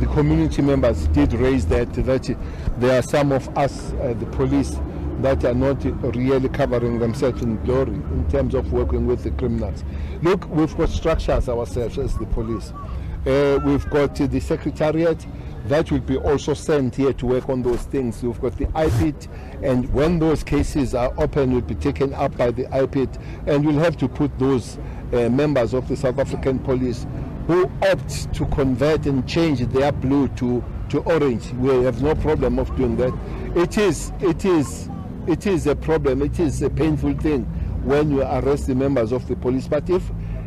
the community members did raise that that there are some of us, uh, the police, that are not really covering themselves in glory in terms of working with the criminals. Look, we've got structures ourselves as the police. Uh, we've got uh, the secretariat that will be also sent here to work on those things. We've got the IPIT, and when those cases are open, will be taken up by the IPIT, and we'll have to put those uh, members of the South African police who opt to convert and change their blue to, to orange. We have no problem of doing that. It is, it is, it is a problem. It is a painful thing when you arrest the members of the police. But if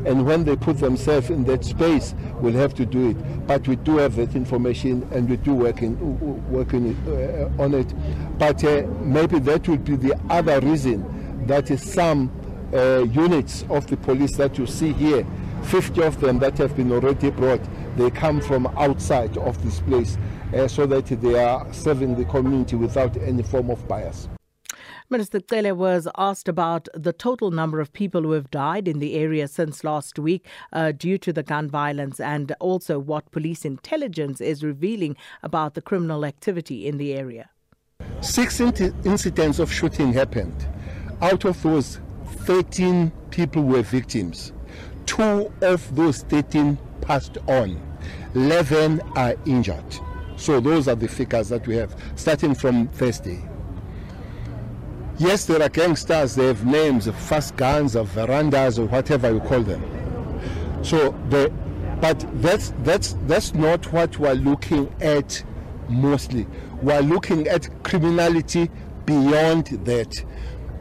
and when they put themselves in that space, we'll have to do it. But we do have that information, and we do working working uh, on it. But uh, maybe that would be the other reason that some uh, units of the police that you see here, 50 of them that have been already brought, they come from outside of this place, uh, so that they are serving the community without any form of bias. Minister Cele was asked about the total number of people who have died in the area since last week uh, due to the gun violence and also what police intelligence is revealing about the criminal activity in the area. Six incidents of shooting happened. Out of those, 13 people were victims. Two of those 13 passed on. 11 are injured. So those are the figures that we have starting from Thursday. Yes, there are gangsters, they have names, fast guns, or verandas, or whatever you call them. So the but that's that's that's not what we're looking at mostly. We're looking at criminality beyond that.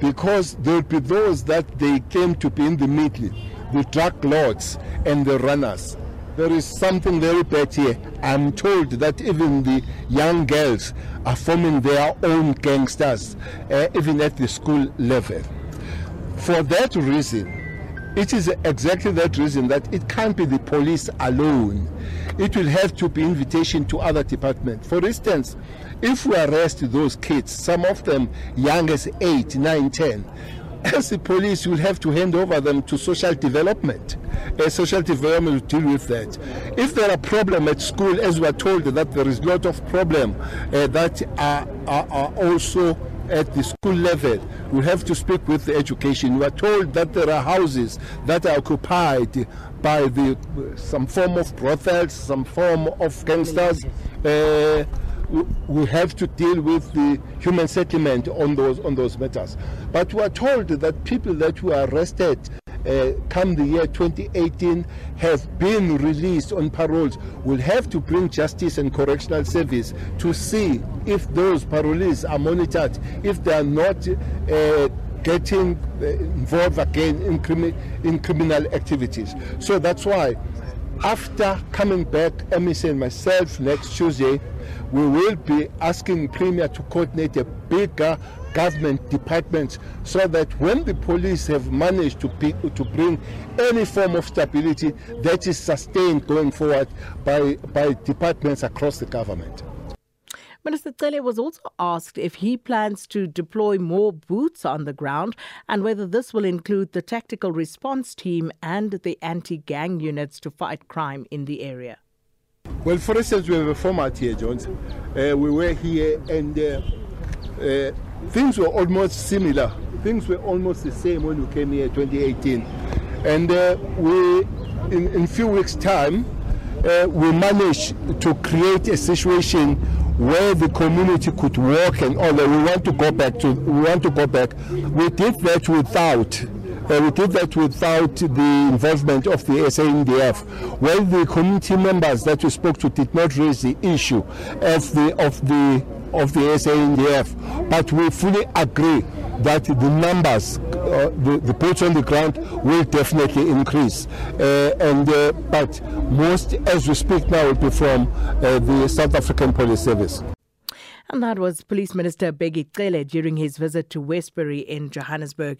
Because there will be those that they came to be in the middle, the drug lords and the runners there is something very bad here. I'm told that even the young girls are forming their own gangsters, uh, even at the school level. For that reason, it is exactly that reason that it can't be the police alone. It will have to be invitation to other departments. For instance, if we arrest those kids, some of them young as 8, 9, 10, as the police will have to hand over them to social development. Uh, social development will deal with that. If there are problems at school, as we are told that there is a lot of problem uh, that are, are, are also at the school level, we have to speak with the education. We are told that there are houses that are occupied by the some form of brothels, some form of gangsters. Uh, we have to deal with the human settlement on those on those matters. But we are told that people that were arrested uh, come the year 2018 have been released on paroles will have to bring justice and correctional service to see if those parolees are monitored, if they are not uh, getting uh, involved again in, crimi- in criminal activities. So that's why after coming back, MEC and myself next Tuesday, we will be asking Premier to coordinate a bigger government department so that when the police have managed to, pick, to bring any form of stability that is sustained going forward by, by departments across the government. Minister Cele was also asked if he plans to deploy more boots on the ground and whether this will include the tactical response team and the anti-gang units to fight crime in the area. Well, for instance, we have a format here, Jones. Uh, we were here and uh, uh, things were almost similar. Things were almost the same when we came here 2018. And uh, we, in, a few weeks' time, uh, we managed to create a situation where the community could work and all that. We want to go back to. We want to go back. We did that without. We did that without the involvement of the SANDF. Well, the community members that we spoke to did not raise the issue of the of the of the SANDF, but we fully agree that the numbers, uh, the, the boots on the ground will definitely increase. Uh, and uh, But most, as we speak now, will be from uh, the South African Police Service. And that was Police Minister Bheki Cele during his visit to Westbury in Johannesburg.